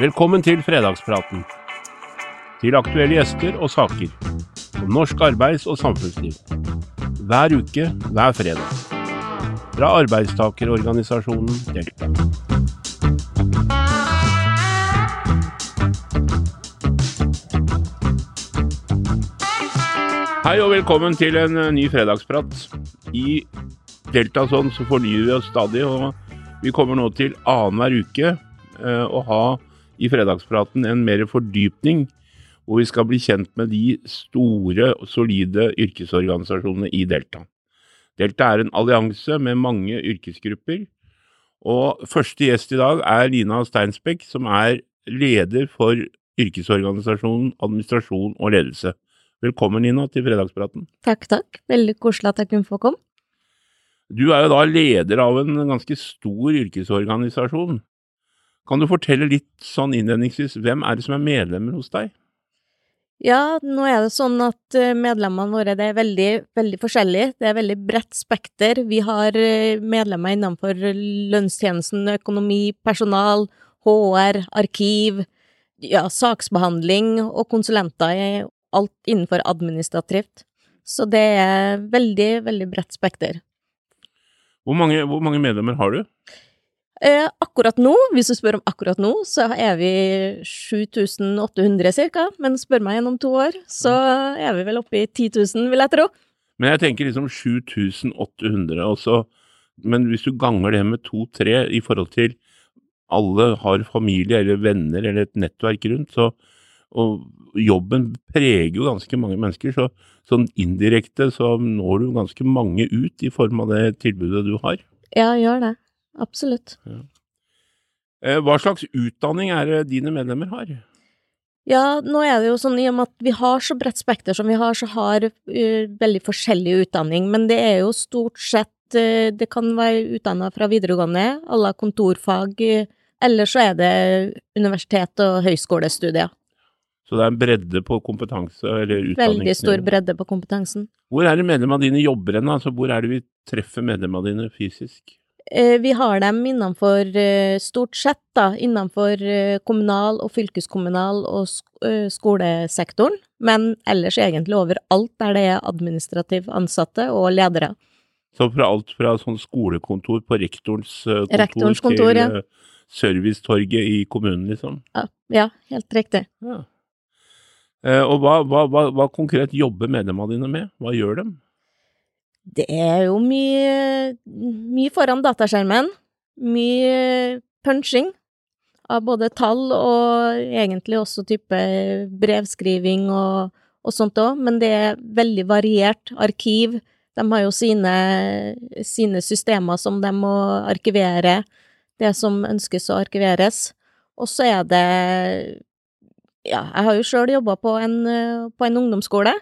Velkommen til fredagspraten. Til aktuelle gjester og saker. Om norsk arbeids- og samfunnsliv. Hver uke, hver fredag. Fra arbeidstakerorganisasjonen Delta. Hei og velkommen til en eh, ny fredagsprat. I Deltason så fornyer vi oss stadig, og vi kommer nå til annenhver uke eh, å ha i fredagspraten en mer fordypning, hvor vi skal bli kjent med de store solide yrkesorganisasjonene i Delta. Delta er en allianse med mange yrkesgrupper, og første gjest i dag er Lina Steinsbekk, som er leder for yrkesorganisasjonen Administrasjon og ledelse. Velkommen, Nina, til fredagspraten. Takk, takk. Veldig koselig at jeg kunne få komme. Du er jo da leder av en ganske stor yrkesorganisasjon. Kan du fortelle litt sånn innledningsvis, hvem er det som er medlemmer hos deg? Ja, nå er det sånn at eh, medlemmene våre det er veldig, veldig forskjellige. Det er veldig bredt spekter. Vi har eh, medlemmer innenfor lønnstjenesten, økonomi, personal, HR, arkiv, ja, saksbehandling og konsulenter alt innenfor administrativt. Så det er veldig, veldig bredt spekter. Hvor mange, hvor mange medlemmer har du? Eh, akkurat nå, hvis du spør om akkurat nå, så er vi 7800 cirka, men spør meg gjennom to år, så er vi vel oppe i 10 000, vil jeg tro. Men jeg tenker liksom 7800, også, men hvis du ganger det med to-tre i forhold til alle har familie eller venner eller et nettverk rundt, så og jobben preger jo ganske mange mennesker, så sånn indirekte så når du ganske mange ut i form av det tilbudet du har. Ja, gjør det. Absolutt. Ja. Eh, hva slags utdanning er det dine medlemmer har? Ja, nå er det jo sånn i og med at vi har så bredt spekter som vi har, så har uh, veldig forskjellig utdanning, men det er jo stort sett uh, Det kan være utdanna fra videregående, alle kontorfag, uh, eller så er det universitet og høyskolestudier. Så det er en bredde på kompetanse eller utdanning? Veldig stor bredde på kompetansen. Hvor er det medlemmene dine jobber hen? Altså, hvor er det vi treffer medlemmene dine fysisk? Eh, vi har dem innenfor, eh, stort sett da, innenfor eh, kommunal og fylkeskommunal og skolesektoren, men ellers egentlig overalt der det er administrativt ansatte og ledere. Så fra alt fra sånn skolekontor på rektorens kontor, rektorens kontor til ja. servicetorget i kommunen, liksom? Ja, ja helt riktig. Ja. Og hva, hva, hva, hva konkret jobber medlemmene dine med? Hva gjør de? Det er jo mye, mye foran dataskjermen. Mye punching av både tall og egentlig også type brevskriving og, og sånt òg, men det er veldig variert arkiv. De har jo sine, sine systemer som de må arkivere, det som ønskes å arkiveres. Og så er det Ja, jeg har jo sjøl jobba på, på en ungdomsskole.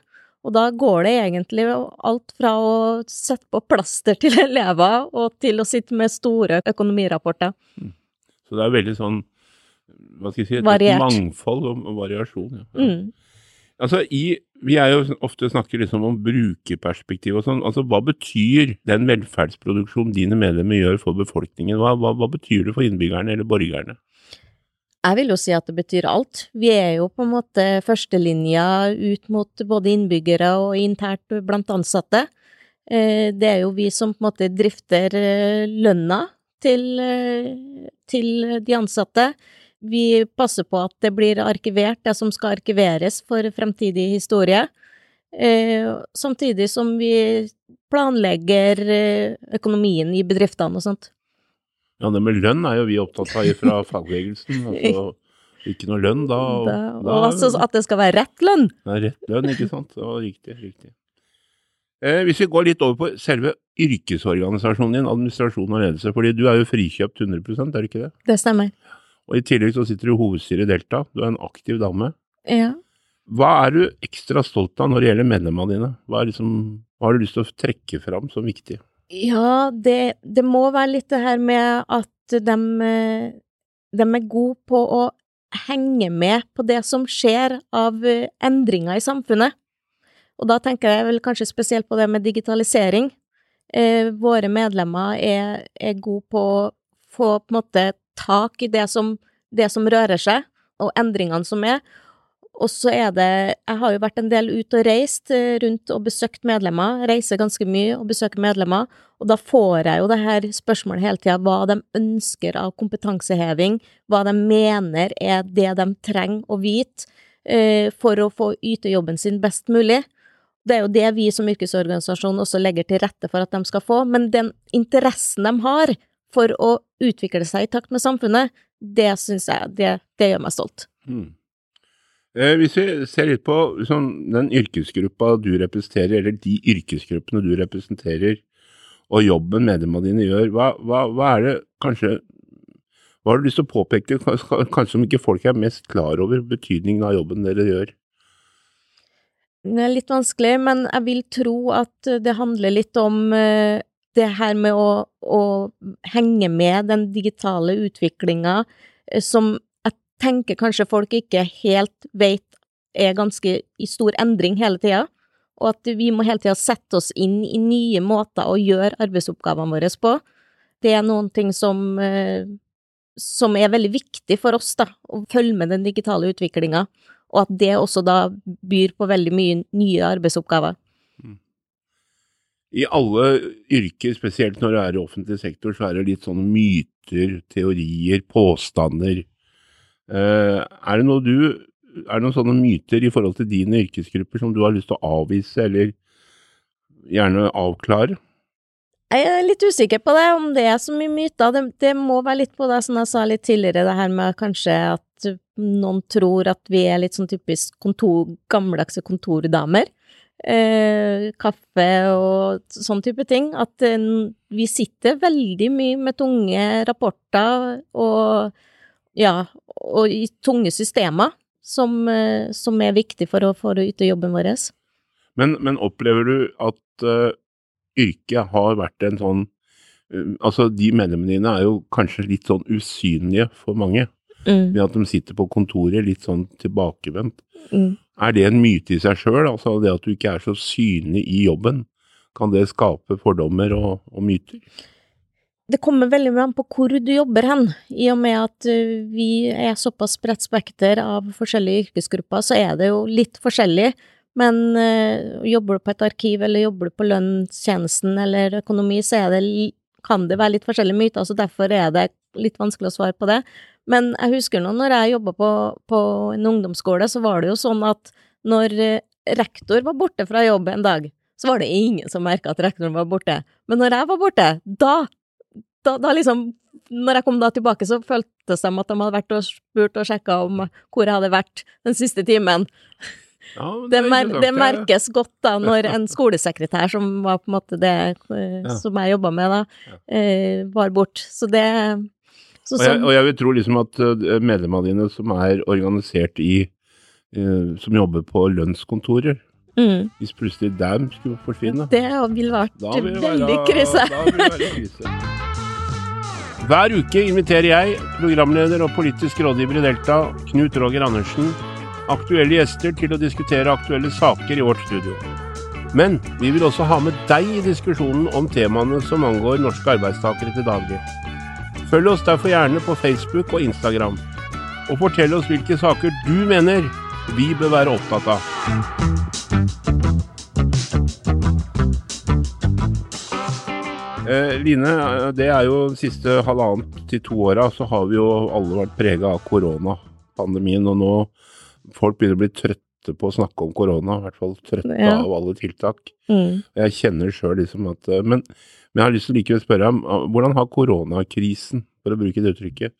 Og da går det egentlig alt fra å sette på plaster til elever, og til å sitte med store økonomirapporter. Mm. Så det er veldig sånn, hva skal jeg si, et Variert. mangfold og, og variasjon. Ja. Mm. Altså, i, Vi er jo ofte snakker liksom om brukerperspektiv og sånn. altså Hva betyr den velferdsproduksjonen dine medlemmer gjør for befolkningen? Hva, hva, hva betyr det for innbyggerne eller borgerne? Jeg vil jo si at det betyr alt. Vi er jo på en måte førstelinja ut mot både innbyggere og internt blant ansatte. Eh, det er jo vi som på en måte drifter eh, lønna til, eh, til de ansatte. Vi passer på at det blir arkivert, det som skal arkiveres for fremtidig historie. Samtidig som vi planlegger økonomien i bedriftene og sånt. Ja, det med lønn er jo vi opptatt av fra fagbevegelsen. Altså, ikke noe lønn, da Og, da, og altså at det skal være rett lønn? Ja, rett lønn, ikke sant. Ja, riktig, riktig. Eh, hvis vi går litt over på selve yrkesorganisasjonen din, administrasjon og ledelse, fordi du er jo frikjøpt 100% er det ikke det? Det stemmer. Og i tillegg så sitter du i hovedstyret i Delta, du er en aktiv dame. Ja. Hva er du ekstra stolt av når det gjelder medlemmene dine? Hva, liksom, hva har du lyst til å trekke fram som viktig? Ja, det, det, må være litt det her med at de, de er gode på å henge med på det som skjer av endringer i samfunnet. Og da tenker jeg vel kanskje spesielt på det med digitalisering. Eh, våre medlemmer er, er gode på å få på en måte tak i det som det som rører seg, og endringene som er. Og så er det Jeg har jo vært en del ute og reist eh, rundt og besøkt medlemmer. Reiser ganske mye og besøker medlemmer. Og da får jeg jo det her spørsmålet hele tida hva de ønsker av kompetanseheving, hva de mener er det de trenger å vite eh, for å få yte jobben sin best mulig. Det er jo det vi som yrkesorganisasjon også legger til rette for at de skal få, men den interessen de har for å utvikle seg i takt med samfunnet, det syns jeg det, det, gjør meg stolt. Mm. Eh, hvis vi ser litt på sånn, den yrkesgruppa du representerer, eller de yrkesgruppene du representerer, og jobben medlemmene dine gjør, hva, hva, hva, er det kanskje Hva har du lyst til å påpeke, kanskje som ikke folk er mest klar over betydningen av jobben dere gjør? Det er litt vanskelig, men jeg vil tro at det handler litt om eh, det her med å, å henge med den digitale utviklinga eh, som tenker kanskje folk ikke helt vet er ganske i stor endring hele tida, og at vi må hele tida sette oss inn i nye måter å gjøre arbeidsoppgavene våre på. Det er noen ting som, eh, som er veldig viktig for oss, da, å følge med den digitale utviklinga, og at det også da byr på veldig mye nye arbeidsoppgaver. I alle yrker, spesielt når du er i offentlig sektor, så er det litt sånne myter, teorier, påstander. Uh, er det du er det noen sånne myter i forhold til dine yrkesgrupper som du har lyst til å avvise, eller gjerne avklare? Jeg er litt usikker på det, om det er så mye myter. Det, det må være litt på det som jeg sa litt tidligere, det her med kanskje at noen tror at vi er litt sånn typisk kontor, gammeldagse kontordamer eh, kaffe og sånn type ting. At eh, vi sitter veldig mye med tunge rapporter og ja, og i tunge systemer som, eh, som er viktig for å, for å yte jobben vår. Men, men opplever du at uh, yrket har vært en sånn uh, Altså, de medlemmene dine er jo kanskje litt sånn usynlige for mange. Mm. Ved at de sitter på kontoret litt sånn tilbakevendt. Mm. Er det en myte i seg sjøl, altså det at du ikke er så synlig i jobben? Kan det skape fordommer og, og myter? Det kommer veldig mye an på hvor du jobber hen. I og med at eh, vi er såpass bredt spekter av forskjellige yrkesgrupper, så er det jo litt forskjellig. Men øh, jobber du på et arkiv, eller jobber du på lønnstjenesten eller økonomi, så det, kan det være litt forskjellige myter, så derfor er det litt vanskelig å svare på det. Men jeg husker nå når jeg jobba på, på, en ungdomsskole, så var det jo sånn at når eh, rektor var borte fra jobb en dag, så var det ingen som merka at rektoren var borte. Men når jeg var borte, da, da, da liksom Når jeg kom da tilbake, så føltes det som at de hadde vært og spurt og sjekka om hvor jeg hadde vært den siste timen. Ja, det, det, mer, det, merkes godt da når en skolesekretær, som var på en måte det eh, ja. som jeg jobba med da, eh, var bort. Så det så, og, jeg, og, jeg, vil tro liksom at eh, medlemmene dine som er organisert i Som jobber på lønnskontorer mm. Hvis plutselig dem skulle forsvinne Det ville vært vil veldig være, krise. Hver uke inviterer jeg, programleder og politisk rådgiver i Delta, Knut Roger Andersen, aktuelle gjester til å diskutere aktuelle saker i vårt studio. Men vi vil også ha med deg i diskusjonen om temaene som angår norske arbeidstakere til daglig. Følg oss derfor gjerne på Facebook og Instagram. Og fortell oss hvilke saker du mener vi bør være opptatt av. Eh, Line, det er jo de siste halvannet til to åra så har vi jo alle vært prega av koronapandemien. Og nå folk begynner å bli trøtte på å snakke om korona, i hvert fall trøtte ja. av alle tiltak. Mm. Jeg kjenner sjøl liksom at eh, Men men jeg har lyst til likevel å spørre om hvordan har koronakrisen, for å bruke det uttrykket,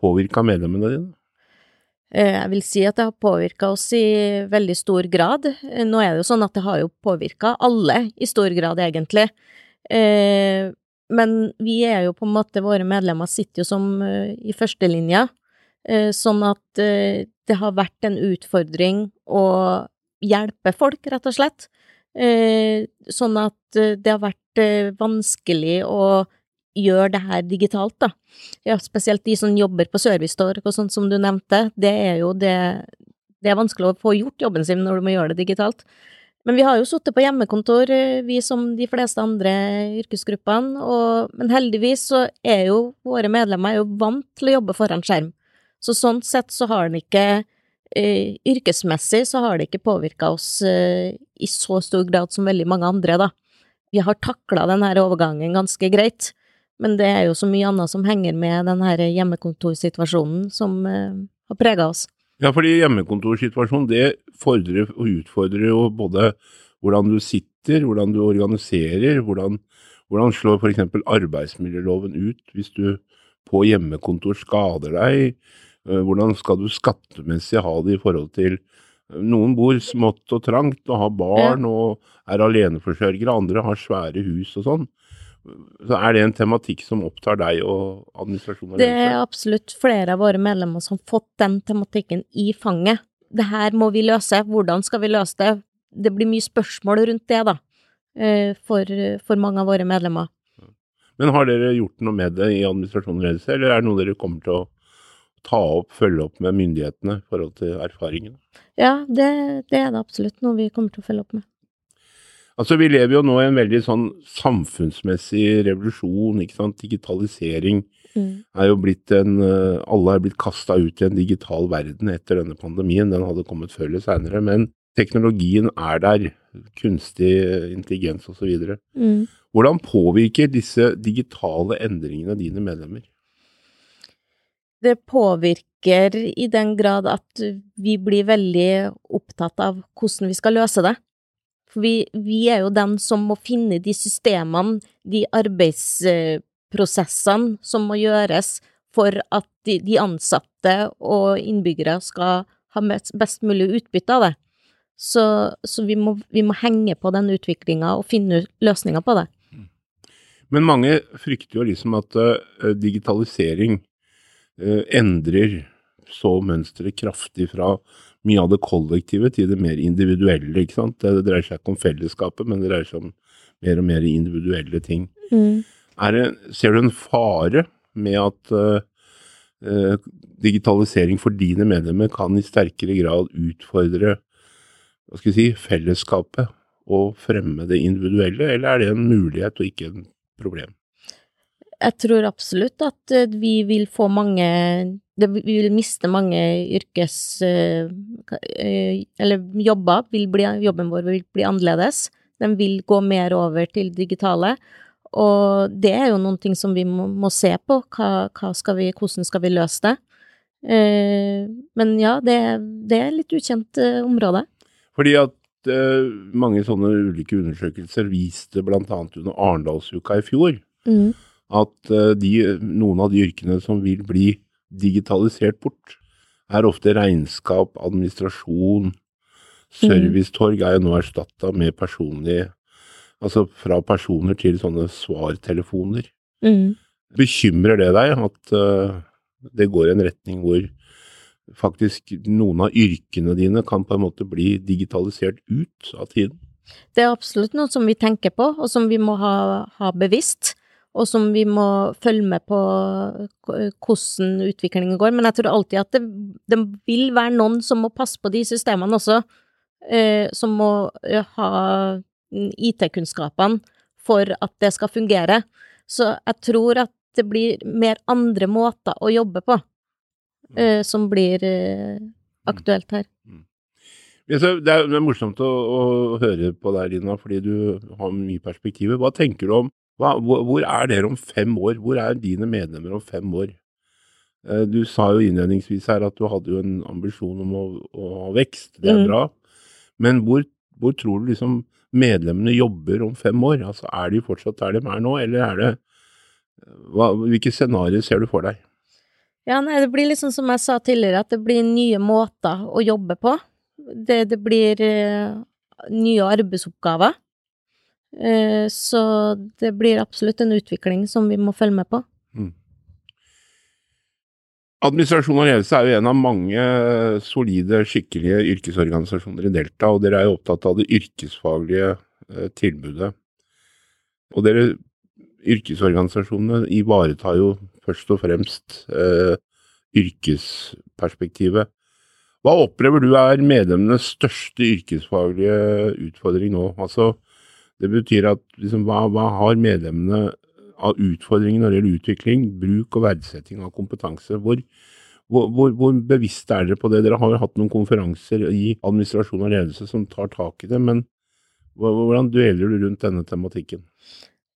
påvirka medlemmene dine? Eh, jeg vil si at det har påvirka oss i veldig stor grad. Eh, nå er det jo sånn at det har jo påvirka alle i stor grad, egentlig. Eh, men vi er jo på en måte, våre medlemmer sitter jo som i førstelinja, sånn at det har vært en utfordring å hjelpe folk, rett og slett. Sånn at det har vært vanskelig å gjøre det her digitalt, da. Ja, spesielt de som jobber på servicetorg og sånt som du nevnte, det er jo det Det er vanskelig å få gjort jobben sin når du må gjøre det digitalt. Men vi har jo sittet på hjemmekontor, eh, vi som de fleste andre yrkesgruppene, og, men heldigvis så er jo våre medlemmer jo vant til å jobbe foran skjerm. Så sånn sett så har den ikke eh, Yrkesmessig så har det ikke påvirka oss eh, i så stor grad som veldig mange andre, da. Vi har takla denne overgangen ganske greit, men det er jo så mye annet som henger med denne hjemmekontorsituasjonen som eh, har prega oss. Ja, fordi hjemmekontorsituasjonen, det fordrer og utfordrer jo både hvordan du sitter, hvordan du organiserer, hvordan, hvordan slår f.eks. arbeidsmiljøloven ut hvis du på hjemmekontor skader deg, eh, hvordan skal du skattemessig ha det i forhold til eh, noen bor smått og trangt og har barn og er aleneforsørgere, andre har svære hus og sånn. Så er det en tematikk som opptar deg og administrasjonen? Det er absolutt flere av våre medlemmer som har fått den tematikken i fanget. Det her må vi løse, hvordan skal vi løse det? Det blir mye spørsmål rundt det, da, eh, for, for mange av våre medlemmer. Men har dere gjort noe med det i administrasjonen ledelse, eller er det noe dere kommer til å ta opp, følge opp med myndighetene i forhold til erfaringene? Ja, det, det er det absolutt noe vi kommer til å følge opp med. Altså, Vi lever jo nå i en veldig sånn samfunnsmessig revolusjon. ikke sant? Digitalisering mm. er jo blitt en eh, Alle er blitt kasta ut i en digital verden etter denne pandemien. Den hadde kommet før eller seinere. Men teknologien er der. Kunstig intelligens osv. Mm. Hvordan påvirker disse digitale endringene dine medlemmer? Det påvirker i den grad at vi blir veldig opptatt av hvordan vi skal løse det. For vi, vi, er jo den som må finne de systemene, de arbeidsprosessene som må gjøres for at de, de ansatte og innbyggere skal ha best, mulig utbytte av det. Så, så vi, må, vi, må, henge på den utviklinga og finne løsninger på det. Men mange frykter jo liksom at uh, digitalisering uh, endrer så mønsteret kraftig fra mye av det kollektive til det mer individuelle. ikke sant? Det dreier seg ikke om fellesskapet, men det dreier seg om mer og mer individuelle ting. Mm. Det, ser du en fare med at uh, uh, digitalisering for dine medlemmer kan i sterkere grad utfordre hva skal jeg si, fellesskapet og fremme det individuelle, eller er det en mulighet og ikke en problem? Jeg tror absolutt at eh, vi vil få mange Vi vil miste mange yrkes... Eh, eh, eller jobber. Bli, jobben vår vil bli annerledes. Den vil gå mer over til digitale. Og det er jo noen ting som vi må, må se på. Hva, hva skal vi, hvordan skal vi løse det? men ja, det, det er litt ukjent område. Fordi at mange sånne ulike undersøkelser viste bl.a. under Arendalsuka i fjor mm at eh, de, noen av de yrkene som vil bli digitalisert bort, er ofte regnskap, administrasjon, servicetorg er jo nå erstatta med personlig Altså fra personer til sånne svartelefoner. Mm. Bekymrer det deg at uh, det går i en retning hvor faktisk noen av yrkene dine kan på en måte bli digitalisert ut av tiden? Det er absolutt noe som vi tenker på, og som vi må ha, ha bevisst og som vi må følge med på hvordan utviklingen går. Men jeg tror alltid at det, det vil være noen som må passe på de systemene også, eh, som må ha IT-kunnskapene for at det skal fungere. Så jeg tror at det blir mer andre måter å jobbe på eh, som blir eh, aktuelt her. Mm. Det er, det er morsomt å, å, høre på deg, Lina, fordi du har mye perspektiver. Hva tenker du om hva, hvor, hvor, er dere om fem år? Hvor er dine medlemmer om fem år? Eh, du sa jo innledningsvis her at du hadde jo en ambisjon om å, å ha vekst, det er mm. bra. Men hvor, hvor, tror du liksom medlemmene jobber om fem år? Altså Er de fortsatt der de er nå, eller er det hva, Hvilke scenarioer ser du for deg? Ja, nei, Det blir liksom som jeg sa tidligere, at det blir nye måter å jobbe på. Det, det blir uh, nye arbeidsoppgaver. Eh, så det blir absolutt en utvikling som vi må følge med på. Mm. Administrasjon og ledelse er jo en av mange solide, skikkelige yrkesorganisasjoner i Delta, og dere er jo opptatt av det yrkesfaglige eh, tilbudet. Og dere yrkesorganisasjonene ivaretar jo først og fremst eh, yrkesperspektivet. Hva opplever du er medlemmenes største yrkesfaglige utfordring nå? Altså, det betyr at liksom, hva, hva, har medlemmene av utfordringer når det gjelder utvikling, bruk og verdsetting av kompetanse? Hvor, Hvor, hvor, hvor bevisste er dere på det? Dere har jo hatt noen konferanser i administrasjon og ledelse som tar tak i det, men hvordan dueller du rundt denne tematikken?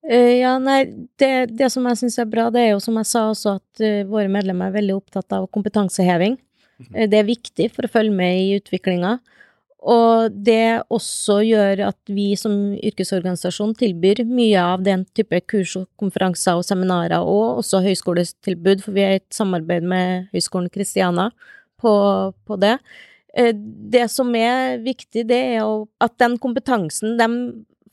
Eh, Ja, nei, det, det som jeg syns er bra, det er jo som jeg sa også, at uh, våre medlemmer er veldig opptatt av kompetanseheving. Eh, det er viktig for å følge med i utviklinga. Og det også gjør at vi som yrkesorganisasjon tilbyr mye av den type kurs og konferanser og seminarer, og også høyskoletilbud, for vi er i et samarbeid med Høgskolen Kristiana på, på det. Eh, Det som er viktig, det er at den kompetansen de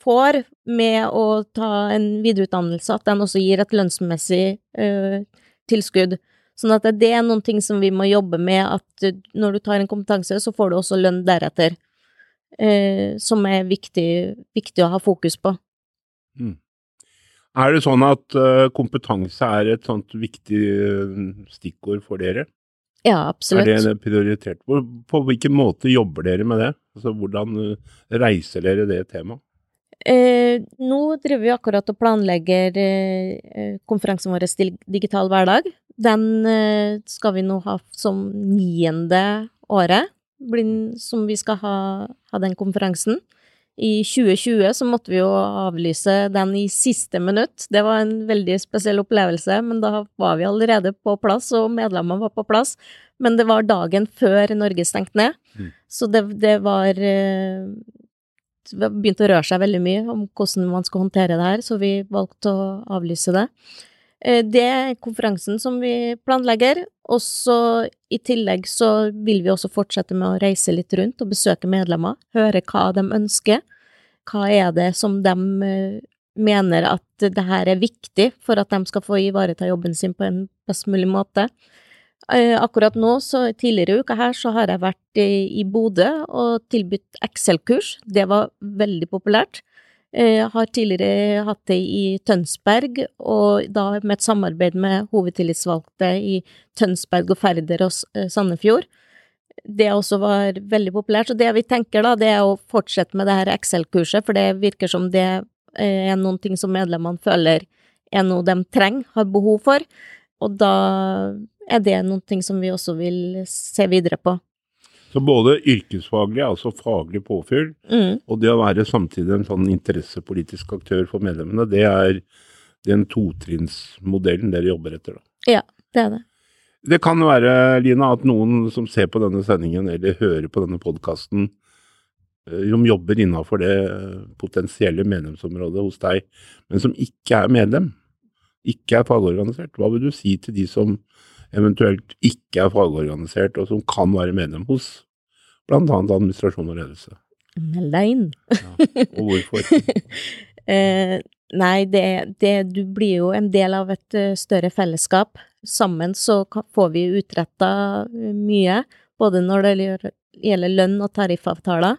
får med å ta en videreutdannelse, at den også gir et lønnsmessig eh, tilskudd. Sånn at det er noen ting som vi må jobbe med, at eh, når du tar en kompetanse, så får du også lønn deretter. Eh, som er viktig, viktig å ha fokus på. Er det sånn at uh, kompetanse er et sånt viktig uh, stikkord for dere? Ja, absolutt. Er det prioritert? På, på hvilken måte jobber dere med det? Altså, hvordan uh, reiser dere det temaet? Eh, nå driver vi akkurat og planlegger eh, konferansen vår Digital hverdag. Den eh, skal vi nå ha som niende året, som vi skal ha, ha den konferansen. I 2020 så måtte vi jo avlyse den i siste minutt. Det var en veldig spesiell opplevelse, men da var vi allerede på plass, og medlemmene var på plass. Men det var dagen før Norge stengte ned, Mm. så det, det var eh, det begynte å røre seg veldig mye om hvordan man skal håndtere det her, så vi valgte å avlyse det. Eh, Det er konferansen som vi planlegger, og så i tillegg så vil vi også fortsette med å reise litt rundt og besøke medlemmer, høre hva de ønsker, hva er det som de eh, mener at det her er viktig for at de skal få ivareta jobben sin på en best mulig måte. Eh, Akkurat nå, så tidligere i uka her, så har jeg vært i, Bodø og tilbudt Excel-kurs. Det var veldig populært. Jeg har tidligere hatt det i Tønsberg, og da med et samarbeid med hovedtillitsvalgte i Tønsberg og Færder og eh, Sandefjord. Det også var veldig populært. Så det vi tenker da, det er å fortsette med det her Excel-kurset, for det virker som det eh, er noen ting som medlemmene føler er noe de trenger, har behov for. Og da er det noen ting som vi også vil se videre på. Så både yrkesfaglig, altså faglig påfyll, Mm, og det å være samtidig en sånn interessepolitisk aktør for medlemmene, det er den totrinnsmodellen dere jobber etter. da. Ja, det er det. Det kan være, Lina, at noen som ser på denne sendingen eller hører på denne podkasten, som jobber innafor det eh, potensielle medlemsområdet hos deg, men som ikke er medlem, ikke er fagorganisert. Hva vil du si til de som eventuelt ikke er fagorganisert, og som kan være medlem hos bl.a. administrasjon og ledelse? Meld deg inn. Og hvorfor? Eh, nei, det, det Du blir jo en del av et eh, større fellesskap. Sammen så får vi utretta eh, mye, både når det gjelder- lønn og tariffavtaler.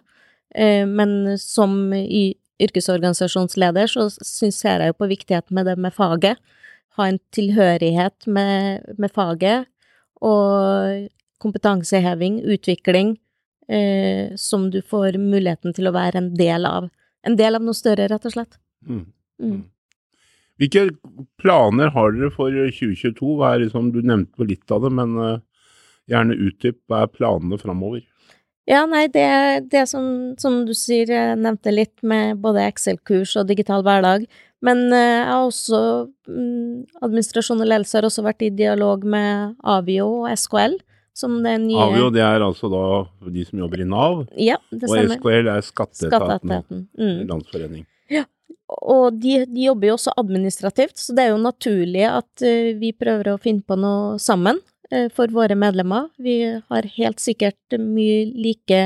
Eh, men som i yrkesorganisasjonsleder så syns jeg jo på viktigheten med det med faget. Ha en tilhørighet med, med faget, og kompetanseheving, utvikling, eh, som du får muligheten til å være en del av. En del av noe større, rett og slett. Mm. Mm. Hvilke planer har dere for 2022? Hva er liksom, du nevnte litt av det, men uh, gjerne utdyp. Hva er planene framover? Ja, nei, det, det som, som du sier, jeg nevnte litt med både Excel-kurs og digital hverdag. Men eh, jeg har også mm, Administrasjon og ledelse har også vært i dialog med Avio og SKL, som det nye Avio, det er altså da de som jobber i Nav, Ja, det og stemmer. SKL er Skatteetaten, Skatteetaten. Mm. landsforening. Og de, de jobber jo også administrativt, så det er jo naturlig at eh, vi prøver å finne på noe sammen for våre medlemmer. Vi har helt sikkert mye like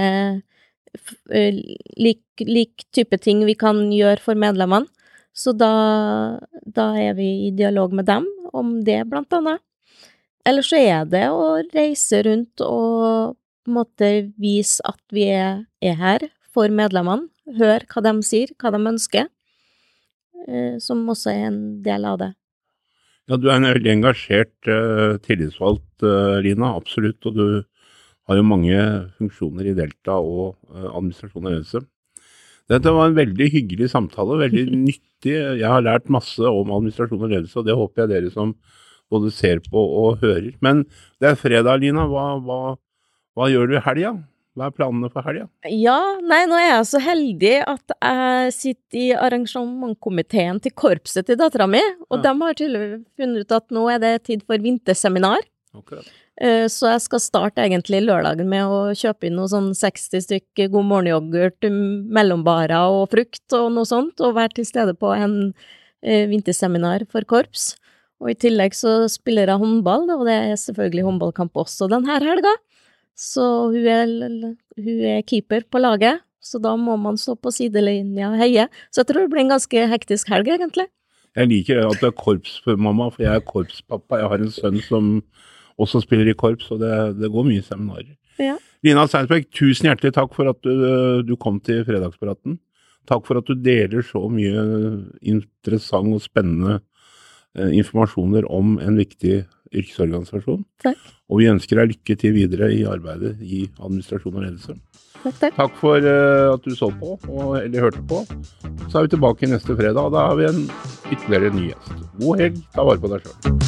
eh, lik, lik type ting vi kan gjøre for medlemmene. Så da, da er vi i dialog med dem om det, blant annet. Eller så er det å reise rundt og på en måte vise at vi er, er her for medlemmene. Høre hva de sier, hva de ønsker eh, som også er en del av det. Ja, du er en veldig engasjert uh, tillitsvalgt, uh, Lina, absolutt. Og du har jo mange funksjoner i Delta og uh, administrasjon og ledelse. Dette var en veldig hyggelig samtale, veldig nyttig. Jeg har lært masse om administrasjon og ledelse, og det håper jeg dere som både ser på og hører. Men det er fredag, Lina. Hva, hva, hva gjør du i helga? Hva er planene for helga? Ja, nei, nå er jeg så heldig at jeg sitter i arrangementkomiteen til korpset til dattera mi, og Ja. de har tydeligvis funnet ut at nå er det tid for vinterseminar. Akkurat. Eh, Så jeg skal starte egentlig lørdagen med å kjøpe inn noe sånn 60 stykk God morgen-yoghurt, mm, mellombarer og frukt og noe sånt, og være til stede på en eh, vinterseminar for korps. Og i tillegg så spiller jeg håndball, og det er selvfølgelig håndballkamp også denne helga. Så hun er, hun er keeper på laget, så da må man stå på sidelinja og heie. Så jeg tror det blir en ganske hektisk helg, egentlig. Jeg liker at du er korpsmamma, for jeg er korpspappa. Jeg har en sønn som også spiller i korps, og det, det går mye seminarer. Ja. Lina Steinsberg, tusen hjertelig takk for at du, du kom til Fredagspraten. Takk for at du deler så mye interessant og spennende informasjoner om en viktig yrkesorganisasjon. Takk. Og vi ønsker deg lykke til videre i arbeidet i administrasjon og ledelse. Takk, takk. Takk for eh, at du så på, og, eller hørte på. Så er vi tilbake neste fredag, og da har vi en ytterligere ny gjest. God helg, ta vare på deg sjøl.